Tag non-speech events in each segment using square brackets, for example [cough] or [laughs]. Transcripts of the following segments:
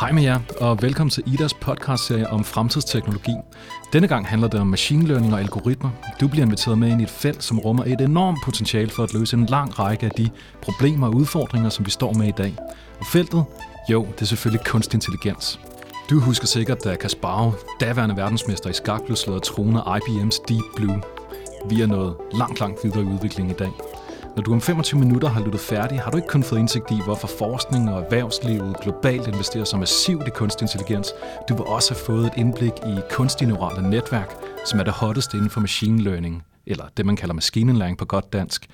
Hej med jer, og velkommen til Idas podcastserie om fremtidsteknologi. Denne gang handler det om machine learning og algoritmer. Du bliver inviteret med ind i et felt, som rummer et enormt potentiale for at løse en lang række af de problemer og udfordringer, som vi står med i dag. Og feltet? Jo, det er selvfølgelig kunstig intelligens. Du husker sikkert, da Kasparov, daværende verdensmester i skak, blev slået af tronen af IBM's Deep Blue. Vi er nået langt, langt videre i udviklingen i dag. Når du om 25 minutter har lyttet færdig, har du ikke kun fået indsigt i, hvorfor forskning og erhvervslivet globalt investerer så massivt i kunstig intelligens. Du vil også have fået et indblik i kunstig neurale netværk, som er det hotteste inden for machine learning, eller det man kalder maskinindlæring på godt dansk.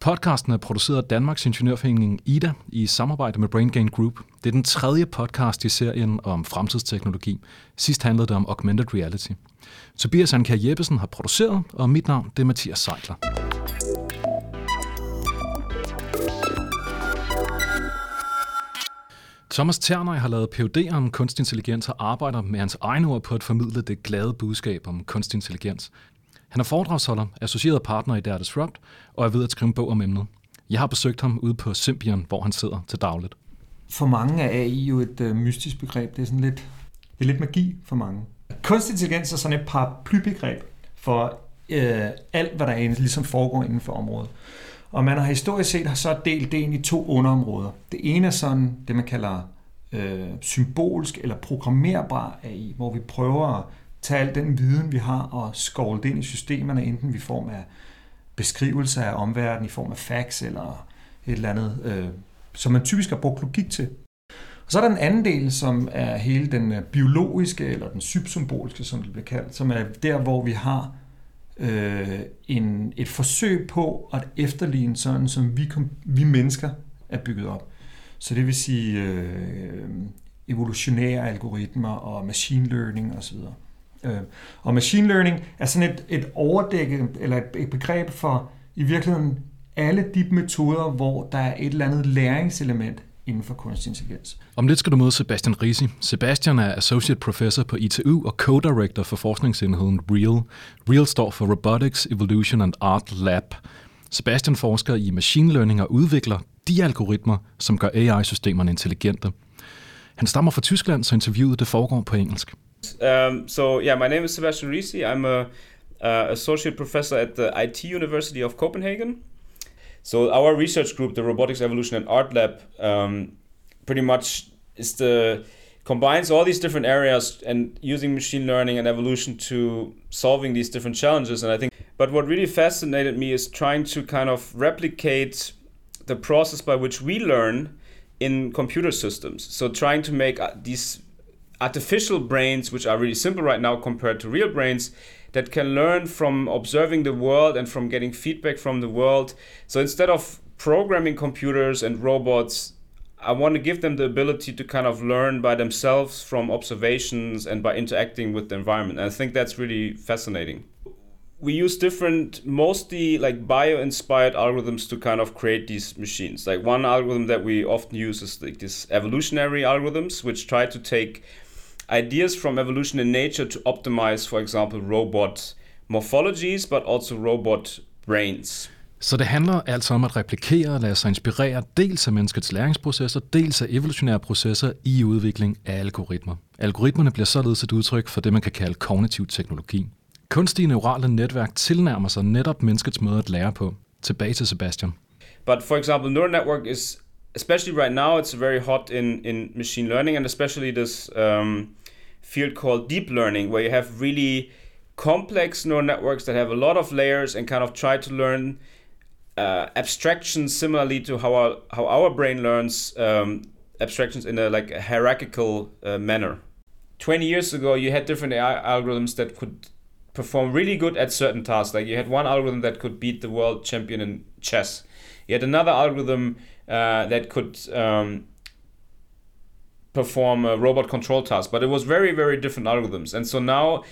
Podcasten er produceret af Danmarks Ingeniørforening IDA i samarbejde med BrainGain Group. Det er den tredje podcast i serien om fremtidsteknologi. Sidst handlede det om augmented reality. Tobias Anker Jeppesen har produceret, og mit navn det er Mathias Seidler. Thomas Terner har lavet PhD om kunstig intelligens og arbejder med hans egne ord på at formidle det glade budskab om kunstig intelligens. Han er foredragsholder, associeret partner i Data Disrupt og er ved at skrive en bog om emnet. Jeg har besøgt ham ude på Symbian, hvor han sidder til dagligt. For mange er AI jo et øh, mystisk begreb. Det er sådan lidt, det er lidt magi for mange. Kunstig intelligens er sådan et paraplybegreb for øh, alt, hvad der egentlig ligesom foregår inden for området. Og man har historisk set har så delt det ind i to underområder. Det ene er sådan det, man kalder øh, symbolsk eller programmerbar AI, hvor vi prøver at tage al den viden, vi har, og skovle det ind i systemerne, enten i form af beskrivelser af omverdenen, i form af facts eller et eller andet, øh, som man typisk har brugt logik til. Og så er der den anden del, som er hele den øh, biologiske, eller den subsymboliske, som det bliver kaldt, som er der, hvor vi har øh, en, et forsøg på at efterligne sådan, som vi, vi mennesker er bygget op. Så det vil sige øh, evolutionære algoritmer og machine learning osv. Øh, og machine learning er sådan et, et overdækket, eller et, et begreb for i virkeligheden alle de metoder, hvor der er et eller andet læringselement inden for kunstig intelligens. Om lidt skal du møde Sebastian Risi. Sebastian er Associate Professor på ITU og Co-Director for forskningsenheden REAL. REAL står for Robotics, Evolution and Art Lab. Sebastian forsker i machine learning og udvikler de algoritmer, som gør AI-systemerne intelligente. Han stammer fra Tyskland, så interviewet det foregår på engelsk. Um, so yeah, my name is Sebastian Risi. I'm a uh, associate professor at the IT University of Copenhagen. So our research group, the Robotics Evolution and Art Lab, um, pretty much is the combines all these different areas and using machine learning and evolution to solving these different challenges. And I think, but what really fascinated me is trying to kind of replicate the process by which we learn in computer systems. So trying to make uh, these artificial brains, which are really simple right now compared to real brains, that can learn from observing the world and from getting feedback from the world. So instead of programming computers and robots, I want to give them the ability to kind of learn by themselves from observations and by interacting with the environment. And I think that's really fascinating. We use different, mostly like bio inspired algorithms to kind of create these machines. Like one algorithm that we often use is like this evolutionary algorithms, which try to take ideas from evolution in nature to optimize, for example, robot morphologies, but also robot brains. Så det handler altså om at replikere og lade sig inspirere dels af menneskets læringsprocesser, dels af evolutionære processer i udvikling af algoritmer. Algoritmerne bliver således et udtryk for det, man kan kalde kognitiv teknologi. Kunstige neurale netværk tilnærmer sig netop menneskets måde at lære på. Tilbage til Sebastian. But for example, neural network is especially right now it's very hot in in machine learning and especially this um, field called deep learning, where you have really complex neural networks that have a lot of layers and kind of try to learn uh, abstractions similarly to how our how our brain learns um, abstractions in a like a hierarchical uh, manner. 20 years ago, you had different AI algorithms that could perform really good at certain tasks. Like you had one algorithm that could beat the world champion in chess. You had another algorithm uh, that could um, perform a robot control task. But it was very, very different algorithms. And so now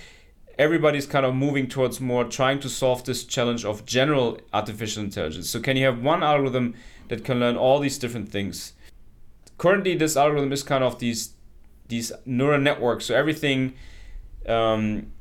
everybody's kind of moving towards more trying to solve this challenge of general artificial intelligence. So can you have one algorithm that can learn all these different things? Currently, this algorithm is kind of these these neural networks. So everything. Um,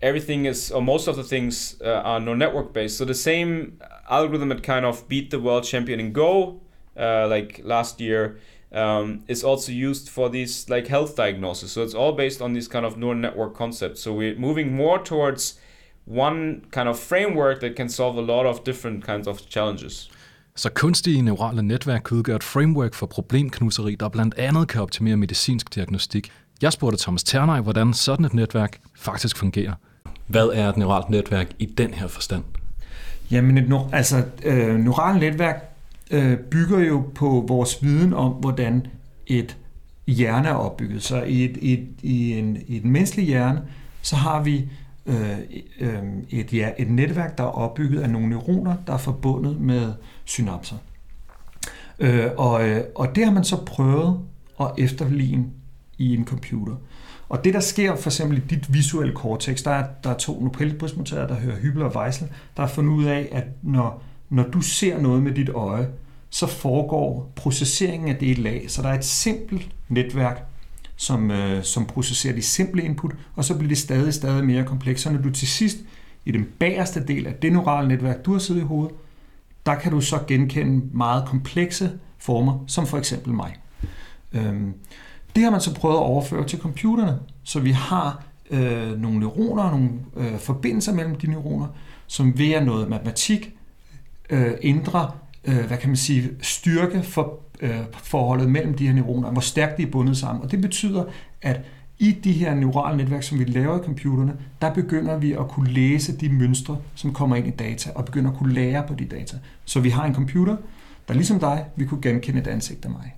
everything is or most of the things uh, are neural network based so the same algorithm that kind of beat the world champion in go uh, like last year, um, is also used for these like health diagnosis. So it's all based on these kind of neural network concepts. So we're moving more towards one kind of framework that can solve a lot of different kinds of challenges. Så kunstige neurale netværk kan udgøre et framework for problemknuseri, der blandt andet kan optimere medicinsk diagnostik. Jeg spurgte Thomas Ternay, hvordan sådan et netværk faktisk fungerer. Hvad er et neuralt netværk i den her forstand? Jamen, et, altså, øh, neuralt netværk øh, bygger jo på vores viden om, hvordan et hjerne er opbygget. Så i, et, et, i, en, i den menneskelige hjerne, så har vi øh, øh, et, ja, et netværk, der er opbygget af nogle neuroner, der er forbundet med synapser. Øh, og, øh, og det har man så prøvet at efterligne i en computer. Og det, der sker for eksempel i dit visuelle cortex, der er, der er to Nobelprismodtagere, der hører Hybler og Weissel, der har fundet ud af, at når, når du ser noget med dit øje, så foregår processeringen af det et lag. Så der er et simpelt netværk, som, øh, som processerer de simple input, og så bliver det stadig stadig mere komplekst. Så når du til sidst i den bagerste del af det neurale netværk, du har siddet i hovedet, der kan du så genkende meget komplekse former, som for eksempel mig. Øhm, det har man så prøvet at overføre til computerne, så vi har øh, nogle neuroner, nogle øh, forbindelser mellem de neuroner, som ved at noget matematik øh, indre øh, hvad kan man sige, styrke for øh, forholdet mellem de her neuroner, hvor stærkt de er bundet sammen. Og det betyder, at i de her neurale netværk, som vi laver i computerne, der begynder vi at kunne læse de mønstre, som kommer ind i data, og begynder at kunne lære på de data. Så vi har en computer, der ligesom dig, vi kunne genkende et ansigt af mig.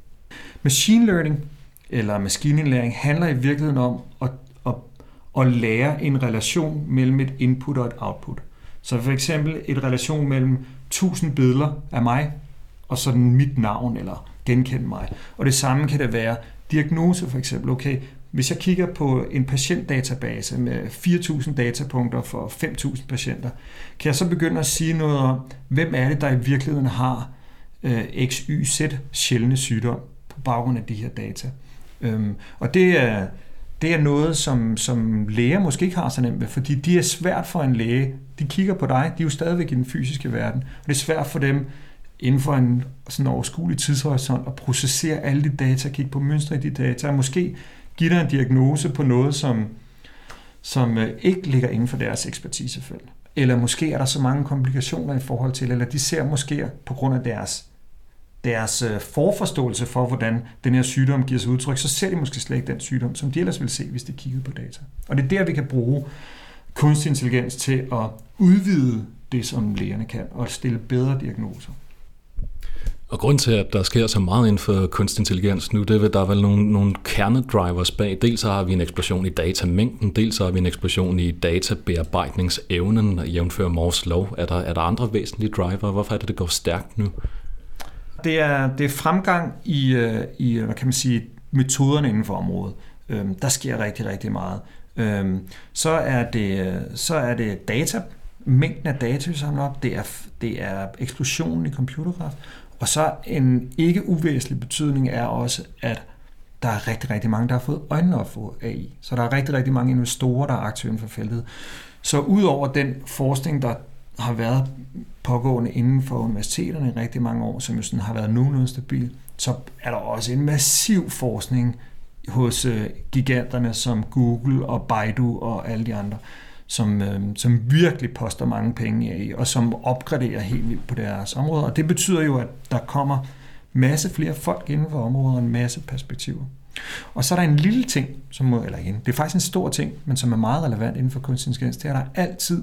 Machine learning, eller maskinindlæring, handler i virkeligheden om at, at, at lære en relation mellem et input og et output. Så for eksempel et relation mellem 1000 billeder af mig, og sådan mit navn, eller genkend mig. Og det samme kan det være diagnose for eksempel. Okay, hvis jeg kigger på en patientdatabase med 4.000 datapunkter for 5.000 patienter, kan jeg så begynde at sige noget om, hvem er det, der i virkeligheden har øh, XYZ sjældne sygdom på baggrund af de her data. Øhm, og det er, det er noget, som, som læger måske ikke har så nemt ved, fordi de er svært for en læge. De kigger på dig, de er jo stadigvæk i den fysiske verden, og det er svært for dem inden for en sådan overskuelig tidshorisont at processere alle de data, kigge på mønstre i de data, og måske give dig en diagnose på noget, som, som øh, ikke ligger inden for deres ekspertisefelt. Eller måske er der så mange komplikationer i forhold til, eller de ser måske på grund af deres, deres øh, forforståelse for, hvordan den her sygdom giver sig udtryk, så ser de måske slet ikke den sygdom, som de ellers ville se, hvis de kiggede på data. Og det er der, vi kan bruge kunstig intelligens til at udvide det, som lægerne kan, og stille bedre diagnoser. Og grund til, at der sker så meget inden for kunstig intelligens nu, det er, at der er vel nogle, nogle kernedrivers bag. Dels så har vi en eksplosion i datamængden, dels så har vi en eksplosion i databearbejdningsevnen, jævnfør Mors lov. Er der, er der andre væsentlige driver? Hvorfor er det, det går stærkt nu? Det er, det er fremgang i, øh, i, hvad kan man sige, metoderne inden for området. Øhm, der sker rigtig, rigtig meget. Øhm, så, er det, så er det data, mængden af data, vi samler op, det er, det er eksplosionen i computerkraft, og så en ikke uvæsentlig betydning er også, at der er rigtig, rigtig mange, der har fået øjnene op for AI. Så der er rigtig, rigtig mange investorer, der er aktive inden for feltet. Så udover den forskning, der har været pågående inden for universiteterne i rigtig mange år, som jo sådan har været nogenlunde stabil, så er der også en massiv forskning hos øh, giganterne som Google og Baidu og alle de andre, som, øh, som virkelig poster mange penge i, og som opgraderer helt vildt på deres områder. Og det betyder jo, at der kommer masse flere folk inden for området og en masse perspektiver. Og så er der en lille ting, som må, eller igen, det er faktisk en stor ting, men som er meget relevant inden for kunstig intelligens, det er, at der altid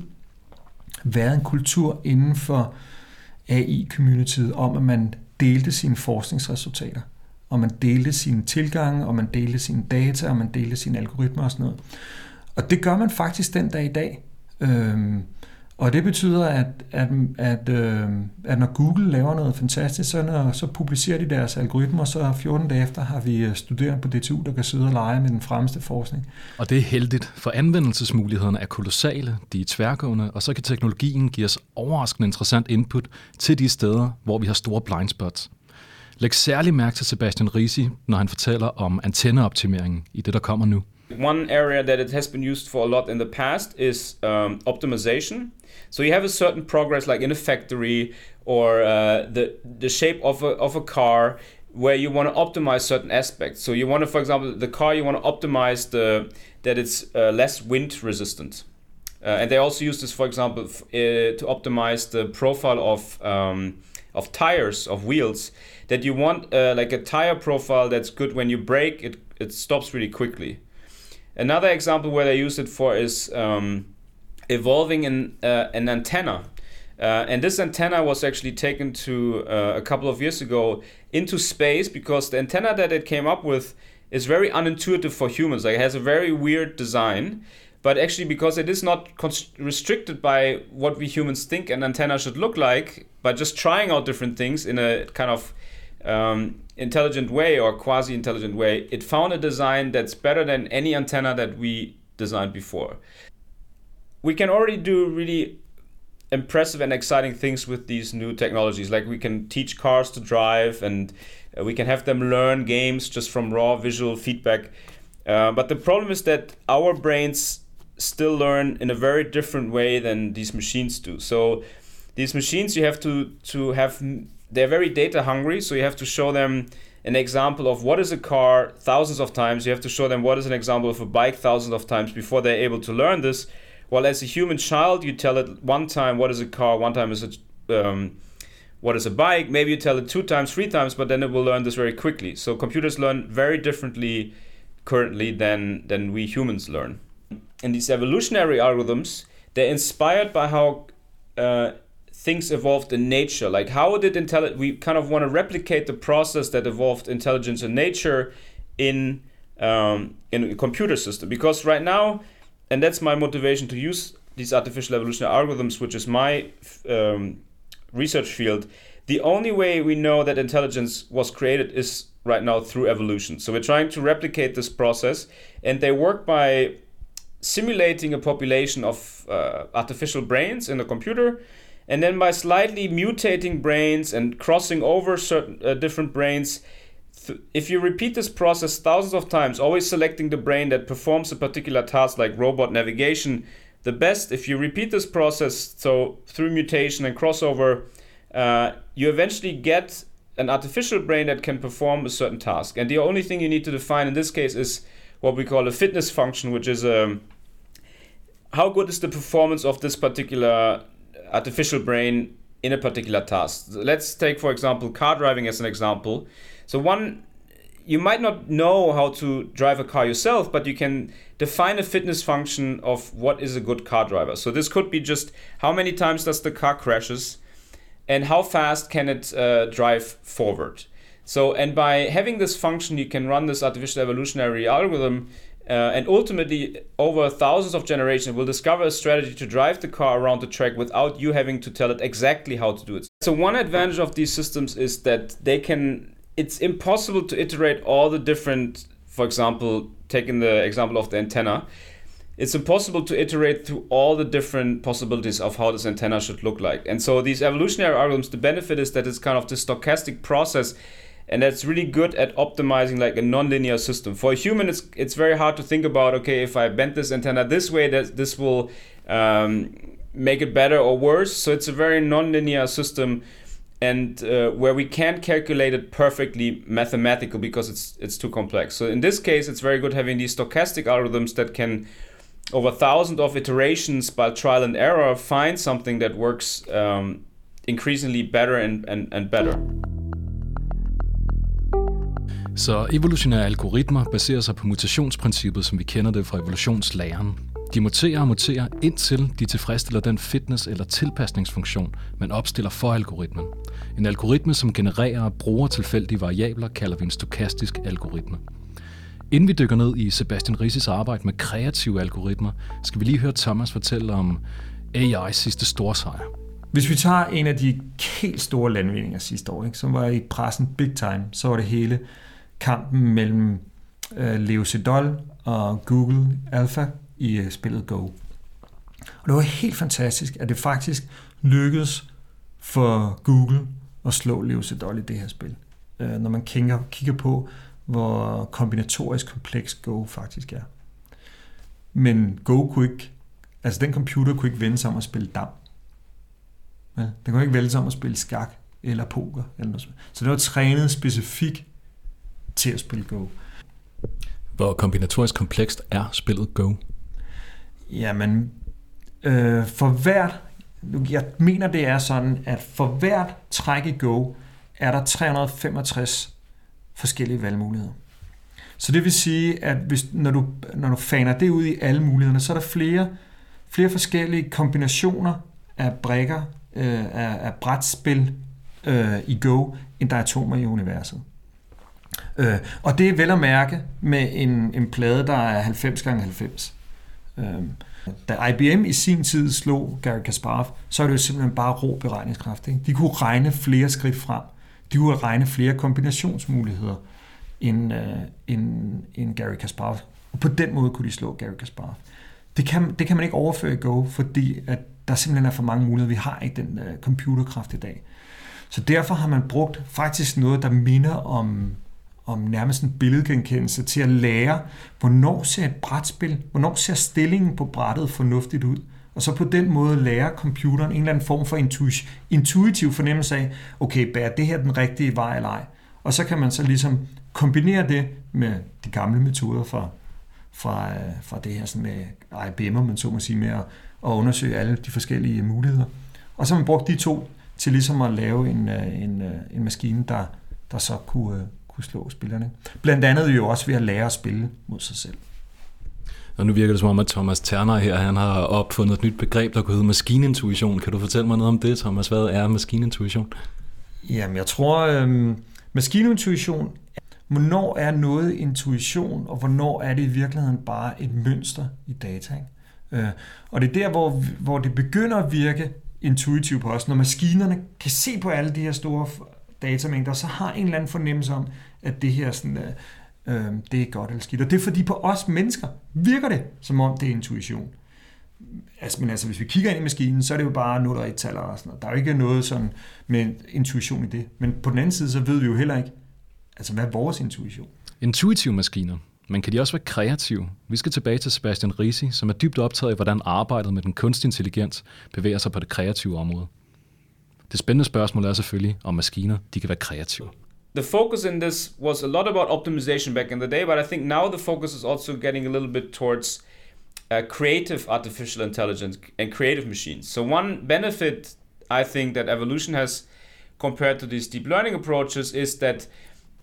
været en kultur inden for AI-communityet om, at man delte sine forskningsresultater, og man delte sine tilgange, og man delte sine data, og man delte sine algoritmer og sådan noget. Og det gør man faktisk den dag i dag. Øhm, og det betyder, at, at, at, øh, at når Google laver noget fantastisk, så, når, så publicerer de deres algoritmer, så 14 dage efter har vi øh, studerende på DTU, der kan sidde og lege med den fremmeste forskning. Og det er heldigt, for anvendelsesmulighederne er kolossale, de er tværgående, og så kan teknologien give os overraskende interessant input til de steder, hvor vi har store blind spots. Læg særlig mærke til Sebastian Risi, når han fortæller om antenneoptimeringen i det, der kommer nu. One area that it has been used for a lot in the past is um, optimization. So you have a certain progress, like in a factory or uh, the the shape of a of a car, where you want to optimize certain aspects. So you want to, for example, the car you want to optimize the that it's uh, less wind resistant. Uh, and they also use this, for example, f- uh, to optimize the profile of um, of tires of wheels. That you want uh, like a tire profile that's good when you brake, it it stops really quickly. Another example where they use it for is um, evolving an, uh, an antenna. Uh, and this antenna was actually taken to uh, a couple of years ago into space because the antenna that it came up with is very unintuitive for humans. Like it has a very weird design, but actually because it is not const- restricted by what we humans think an antenna should look like, by just trying out different things in a kind of um, intelligent way or quasi intelligent way, it found a design that's better than any antenna that we designed before. We can already do really impressive and exciting things with these new technologies. Like we can teach cars to drive and uh, we can have them learn games just from raw visual feedback. Uh, but the problem is that our brains still learn in a very different way than these machines do. So these machines you have to to have they're very data hungry, so you have to show them an example of what is a car thousands of times. You have to show them what is an example of a bike thousands of times before they're able to learn this. While as a human child, you tell it one time what is a car, one time is a um, what is a bike. Maybe you tell it two times, three times, but then it will learn this very quickly. So computers learn very differently currently than than we humans learn. And these evolutionary algorithms, they're inspired by how uh, things evolved in nature. Like how did? We kind of want to replicate the process that evolved intelligence in nature in um, in a computer system. Because right now, and that's my motivation to use these artificial evolutionary algorithms, which is my um, research field. The only way we know that intelligence was created is right now through evolution. So we're trying to replicate this process, and they work by simulating a population of uh, artificial brains in a computer and then by slightly mutating brains and crossing over certain uh, different brains th- if you repeat this process thousands of times always selecting the brain that performs a particular task like robot navigation the best if you repeat this process so through mutation and crossover uh, you eventually get an artificial brain that can perform a certain task. And the only thing you need to define in this case is what we call a fitness function which is um, how good is the performance of this particular artificial brain in a particular task. Let's take, for example, car driving as an example. So, one, you might not know how to drive a car yourself, but you can define a fitness function of what is a good car driver. So, this could be just how many times does the car crashes and how fast can it uh, drive forward. So, and by having this function, you can run this artificial evolutionary algorithm uh, and ultimately, over thousands of generations, will discover a strategy to drive the car around the track without you having to tell it exactly how to do it. So, one advantage of these systems is that they can, it's impossible to iterate all the different, for example, taking the example of the antenna, it's impossible to iterate through all the different possibilities of how this antenna should look like. And so, these evolutionary algorithms, the benefit is that it's kind of the stochastic process and that's really good at optimizing like a nonlinear system. For a human, it's it's very hard to think about. Okay, if I bend this antenna this way, that this will um, make it better or worse. So it's a very nonlinear system, and uh, where we can't calculate it perfectly mathematical because it's it's too complex. So in this case, it's very good having these stochastic algorithms that can over thousands of iterations by trial and error find something that works um, increasingly better and, and, and better. Så evolutionære algoritmer baserer sig på mutationsprincippet, som vi kender det fra evolutionslæren. De muterer og muterer indtil de tilfredsstiller den fitness- eller tilpasningsfunktion, man opstiller for algoritmen. En algoritme, som genererer og bruger tilfældige variabler, kalder vi en stokastisk algoritme. Inden vi dykker ned i Sebastian Rises arbejde med kreative algoritmer, skal vi lige høre Thomas fortælle om AI's sidste store sejr. Hvis vi tager en af de helt store landvindinger sidste år, ikke, som var i pressen big time, så var det hele kampen mellem øh, Leo Sedol og Google Alpha i øh, spillet Go. Og det var helt fantastisk, at det faktisk lykkedes for Google at slå Leo Sedol i det her spil. Øh, når man kigger, kigger på, hvor kombinatorisk kompleks Go faktisk er. Men Go kunne ikke, altså den computer kunne ikke vende sig om at spille dam. Ja, den kunne ikke vælge sig om at spille skak eller poker. Eller noget. Så det var trænet specifikt til at spille Go. Hvor kombinatorisk komplekst er spillet Go? Jamen, øh, for hvert, jeg mener det er sådan, at for hvert træk i Go, er der 365 forskellige valgmuligheder. Så det vil sige, at hvis, når, du, når du faner det ud i alle mulighederne, så er der flere, flere forskellige kombinationer af brækker, øh, af, af brætspil øh, i Go, end der er atomer i universet. Øh, og det er vel at mærke med en, en plade, der er 90 x 90. Øh, da IBM i sin tid slog Gary Kasparov, så er det jo simpelthen bare rå beregningskraft. Ikke? De kunne regne flere skridt frem. De kunne regne flere kombinationsmuligheder end, øh, end, end Gary Kasparov. Og på den måde kunne de slå Gary Kasparov. Det kan, det kan man ikke overføre i Go, fordi at der simpelthen er for mange muligheder. Vi har ikke den øh, computerkraft i dag. Så derfor har man brugt faktisk noget, der minder om, om nærmest en billedgenkendelse til at lære, hvornår ser et brætspil, hvornår ser stillingen på brættet fornuftigt ud. Og så på den måde lærer computeren en eller anden form for intuitiv fornemmelse af, okay, bærer det her den rigtige vej eller ej? Og så kan man så ligesom kombinere det med de gamle metoder fra, fra, øh, fra det her sådan med IBM'er, man så må sige, med at, at undersøge alle de forskellige muligheder. Og så har man brugt de to til ligesom at lave en, øh, en, øh, en maskine, der, der så kunne, kunne slå spillerne. Blandt andet jo også ved at lære at spille mod sig selv. Og nu virker det som om, at Thomas Terner her, han har opfundet et nyt begreb, der kunne hedde maskinintuition. Kan du fortælle mig noget om det, Thomas? Hvad er maskinintuition? Jamen, jeg tror, øh, maskinintuition, hvornår er noget intuition, og hvornår er det i virkeligheden bare et mønster i data. Ikke? Øh, og det er der, hvor, hvor det begynder at virke intuitivt på os, når maskinerne kan se på alle de her store datamængder, så har en eller anden fornemmelse om, at det her sådan, øh, øh, det er godt eller skidt. Og det er fordi på os mennesker virker det, som om det er intuition. Altså, men altså, hvis vi kigger ind i maskinen, så er det jo bare 0 og 1 taler og sådan noget. Der er jo ikke noget sådan med intuition i det. Men på den anden side, så ved vi jo heller ikke, altså, hvad er vores intuition? Intuitive maskiner. Men kan de også være kreative? Vi skal tilbage til Sebastian Risi, som er dybt optaget af, hvordan arbejdet med den kunstige intelligens bevæger sig på det kreative område. Det spændende spørgsmål er selvfølgelig, om maskiner de kan være kreative. The focus in this was a lot about optimization back in the day, but I think now the focus is also getting a little bit towards uh, creative artificial intelligence and creative machines. So one benefit I think that evolution has compared to these deep learning approaches is that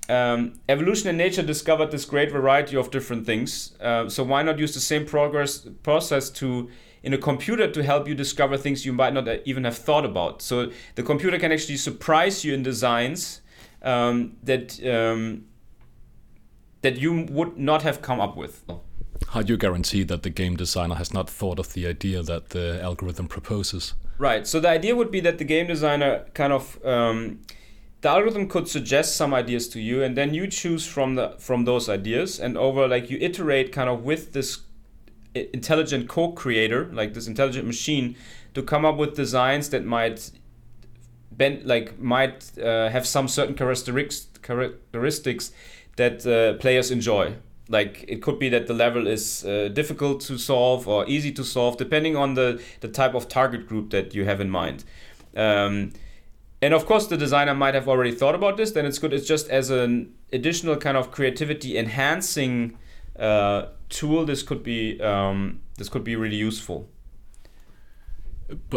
um, evolution and nature discovered this great variety of different things. Uh, so why not use the same progress process to in a computer to help you discover things you might not even have thought about. So the computer can actually surprise you in designs um, that um, that you would not have come up with. How do you guarantee that the game designer has not thought of the idea that the algorithm proposes? Right. So the idea would be that the game designer kind of um, the algorithm could suggest some ideas to you, and then you choose from the from those ideas, and over like you iterate kind of with this intelligent co-creator, like this intelligent machine, to come up with designs that might bend, like might uh, have some certain characteristics characteristics that uh, players enjoy. Like it could be that the level is uh, difficult to solve or easy to solve, depending on the the type of target group that you have in mind. Um, and of course, the designer might have already thought about this. Then it's good. It's just as an additional kind of creativity enhancing uh, tool, this could be um, this could be really useful.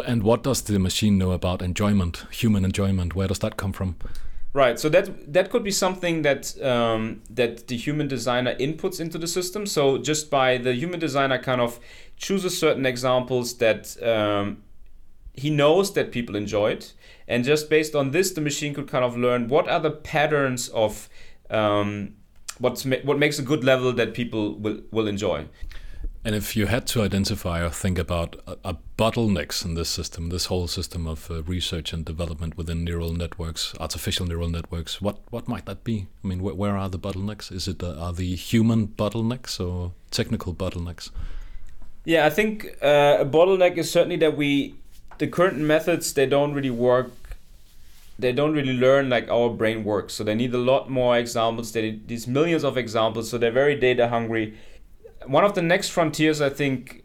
And what does the machine know about enjoyment, human enjoyment? Where does that come from? Right. So that that could be something that um, that the human designer inputs into the system. So just by the human designer kind of chooses certain examples that um, he knows that people enjoy it, and just based on this, the machine could kind of learn what are the patterns of um, what's ma- what makes a good level that people will will enjoy. And if you had to identify or think about a, a bottlenecks in this system, this whole system of uh, research and development within neural networks, artificial neural networks, what what might that be? I mean, wh- where are the bottlenecks? Is it uh, are the human bottlenecks or technical bottlenecks? Yeah, I think uh, a bottleneck is certainly that we the current methods they don't really work they don't really learn like our brain works. So they need a lot more examples. They need these millions of examples. So they're very data hungry. one of the next frontiers, I think,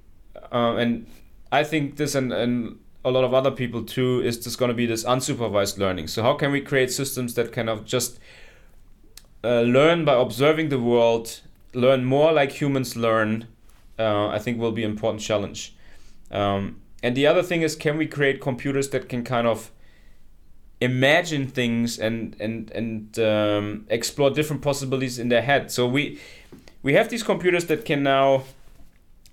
uh, and I think this and, and a lot of other people too, is just going to be this unsupervised learning. So how can we create systems that kind of just uh, learn by observing the world, learn more like humans learn? Uh, I think will be an important challenge. Um, and the other thing is, can we create computers that can kind of imagine things and and and um, explore different possibilities in their head? So we we have these computers that can now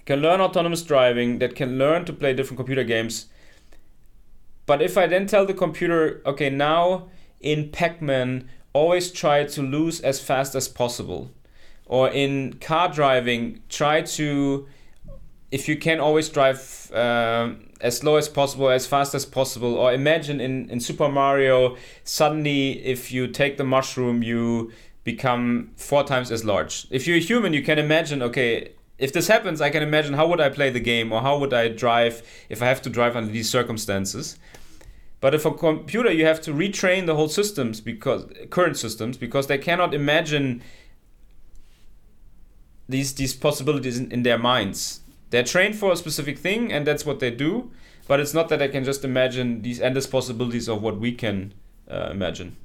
can learn autonomous driving, that can learn to play different computer games. But if I then tell the computer, okay, now in Pac-Man, always try to lose as fast as possible, or in car driving, try to if you can always drive uh, as slow as possible, as fast as possible, or imagine in, in Super Mario, suddenly if you take the mushroom, you become four times as large. If you're a human, you can imagine, okay, if this happens, I can imagine how would I play the game or how would I drive if I have to drive under these circumstances. But if a computer, you have to retrain the whole systems because current systems because they cannot imagine these these possibilities in, in their minds they're trained for a specific thing and that's what they do but it's not that i can just imagine these endless possibilities of what we can uh, imagine.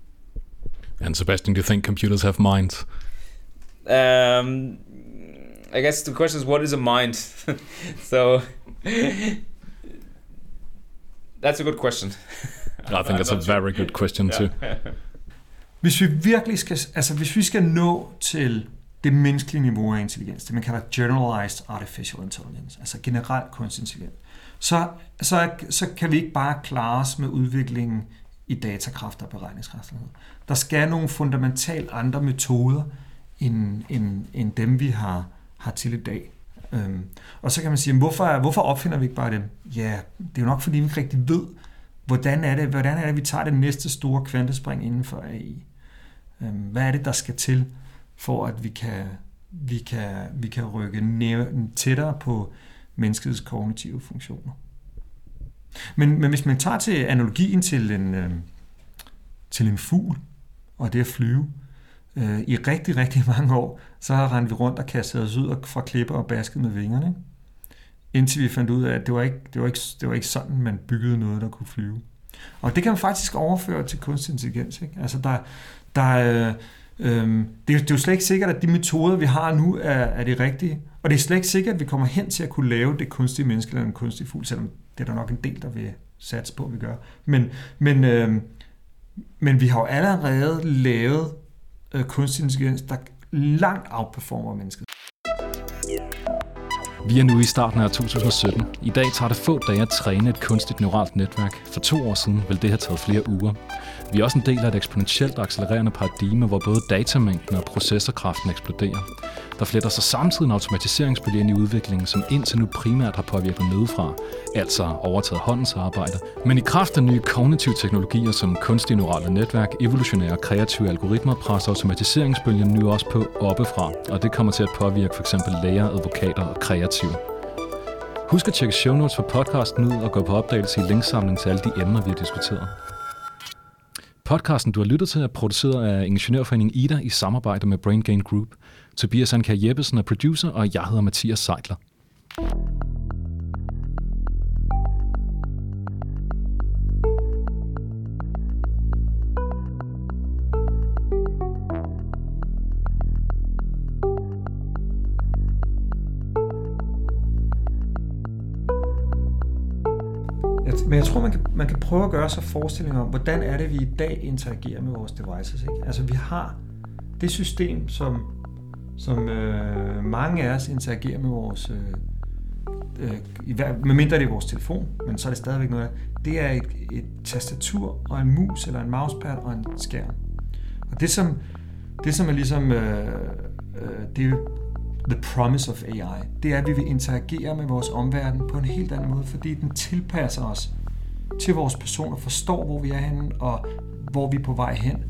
And sebastian do you think computers have minds? Um, i guess the question is what is a mind? [laughs] So that's a good question. I think it's a very good question too. Hvis vi virkelig skal, altså hvis vi skal nå til det menneskelige niveau af intelligens, det man kalder generalized artificial intelligence, altså generel kunstig intelligens, så, så, så kan vi ikke bare klare os med udviklingen i datakraft og beregningskraft. Der skal nogle fundamentalt andre metoder, end, end, end dem vi har, har til i dag. Øhm, og så kan man sige, hvorfor, hvorfor opfinder vi ikke bare dem? Ja, det er jo nok fordi vi ikke rigtig ved, hvordan er det, hvordan er det, vi tager det næste store kvantespring inden for AI. Øhm, hvad er det, der skal til? For at vi kan, vi kan, vi kan rykke tættere på menneskets kognitive funktioner. Men, men hvis man tager til analogien til en, øh, til en fugl, og det at flyve, øh, i rigtig, rigtig [laughs] mange år, så har vi rundt og kastet os ud fra klipper og basket med vingerne. Ikke? Indtil vi fandt ud af, at det var, ikke, det, var ikke, det var ikke sådan, man byggede noget, der kunne flyve. Og det kan man faktisk overføre til kunstig intelligens. Ikke? Altså der, der, øh, Øhm, det, er, det er jo slet ikke sikkert, at de metoder, vi har nu, er, er det rigtige. Og det er slet ikke sikkert, at vi kommer hen til at kunne lave det kunstige menneske eller en kunstig fugl, selvom det er der nok en del, der vil satse på, at vi gør. Men, men, øhm, men vi har jo allerede lavet øh, kunstig intelligens, der langt outperformer mennesket. Vi er nu i starten af 2017. I dag tager det få dage at træne et kunstigt neuralt netværk. For to år siden ville det have taget flere uger. Vi er også en del af et eksponentielt accelererende paradigme, hvor både datamængden og processorkraften eksploderer. Der fletter sig samtidig en automatiseringsbølge ind i udviklingen, som indtil nu primært har påvirket nedefra, altså overtaget håndens arbejde. Men i kraft af nye kognitive teknologier som kunstige neurale netværk, evolutionære og kreative algoritmer, presser automatiseringsbølgen nu også på oppefra, og det kommer til at påvirke f.eks. læger, advokater og kreative. Husk at tjekke show notes for podcasten ud og gå på opdagelse i linksamlingen til alle de emner, vi har diskuteret. Podcasten, du har lyttet til, er produceret af Ingeniørforeningen Ida i samarbejde med Brain Gain Group. Tobias Anker Jeppesen er producer, og jeg hedder Mathias Seidler. Men jeg tror, man kan, man kan prøve at gøre sig forestillinger om, hvordan er det, vi i dag interagerer med vores devices. Ikke? Altså vi har det system, som, som øh, mange af os interagerer med vores, øh, øh, medmindre det er vores telefon, men så er det stadigvæk noget af, det er et, et tastatur og en mus eller en mousepad og en skærm. Og det som, det som er ligesom, øh, øh, det the promise of AI, det er, at vi vil interagere med vores omverden på en helt anden måde, fordi den tilpasser os til vores personer, forstår, hvor vi er henne, og hvor vi er på vej hen.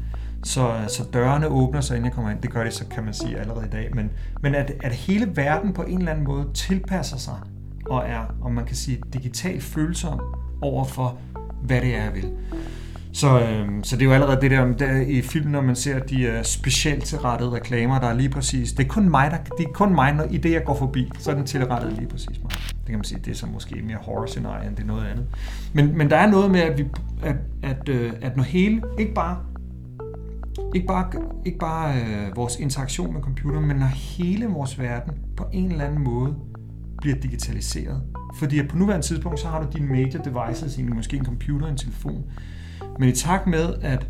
Så, øh, så dørene åbner sig, inden jeg kommer ind. Det gør det, så kan man sige allerede i dag. Men, men at, at hele verden på en eller anden måde tilpasser sig, og er, om man kan sige, digitalt følsom over for, hvad det er, jeg vil. Så, øh, så det er jo allerede det der, der i filmen, når man ser de øh, uh, specielt tilrettede reklamer, der er lige præcis, det er kun mig, der, det er kun mig, når i det, jeg går forbi, så er den tilrettet lige præcis mig. Det kan man sige, det er så måske mere horror scenarie, end det er noget andet. Men, men der er noget med, at, vi, at, at, øh, at når hele, ikke bare ikke bare, ikke bare øh, vores interaktion med computeren, men når hele vores verden på en eller anden måde bliver digitaliseret. Fordi på nuværende tidspunkt, så har du dine major devices, egentlig måske en computer, en telefon. Men i takt med, at,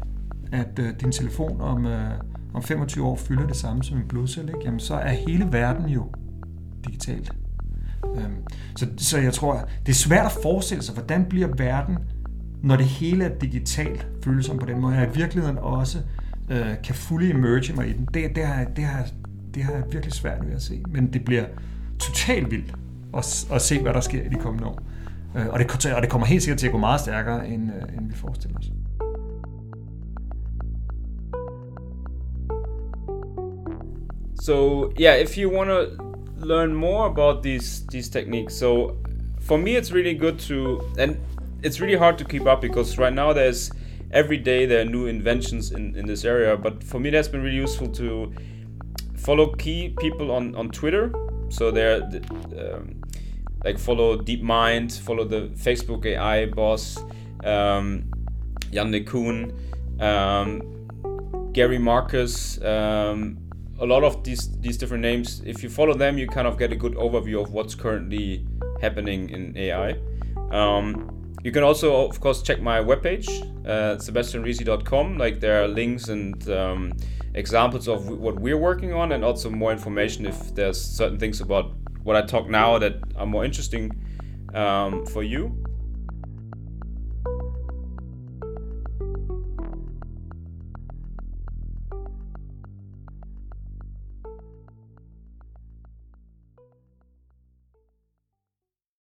at øh, din telefon om, øh, om 25 år fylder det samme som en blodcelle, ikke? Jamen, så er hele verden jo digitalt. Øhm, så, så jeg tror, det er svært at forestille sig, hvordan bliver verden, når det hele er digitalt, føles som på den måde, Er i virkeligheden også øh, kan fully emerge mig i den. Det, det, har, det, har, det har jeg virkelig svært ved at se. Men det bliver totalt vildt at, at se, hvad der sker i de kommende år. Øh, og, det, og det kommer helt sikkert til at gå meget stærkere, end, øh, end vi forestiller os. So yeah, if you want to learn more about these these techniques, so for me it's really good to and it's really hard to keep up because right now there's every day there are new inventions in, in this area. But for me, that's been really useful to follow key people on, on Twitter. So they're um, like follow DeepMind, follow the Facebook AI boss, um, Jan LeCun, um, Gary Marcus, um, a lot of these these different names. If you follow them, you kind of get a good overview of what's currently happening in AI. Um, you can also, of course, check my webpage, uh, sebastianrisi.com. Like there are links and um, examples of what we're working on, and also more information if there's certain things about what I talk now that are more interesting um, for you.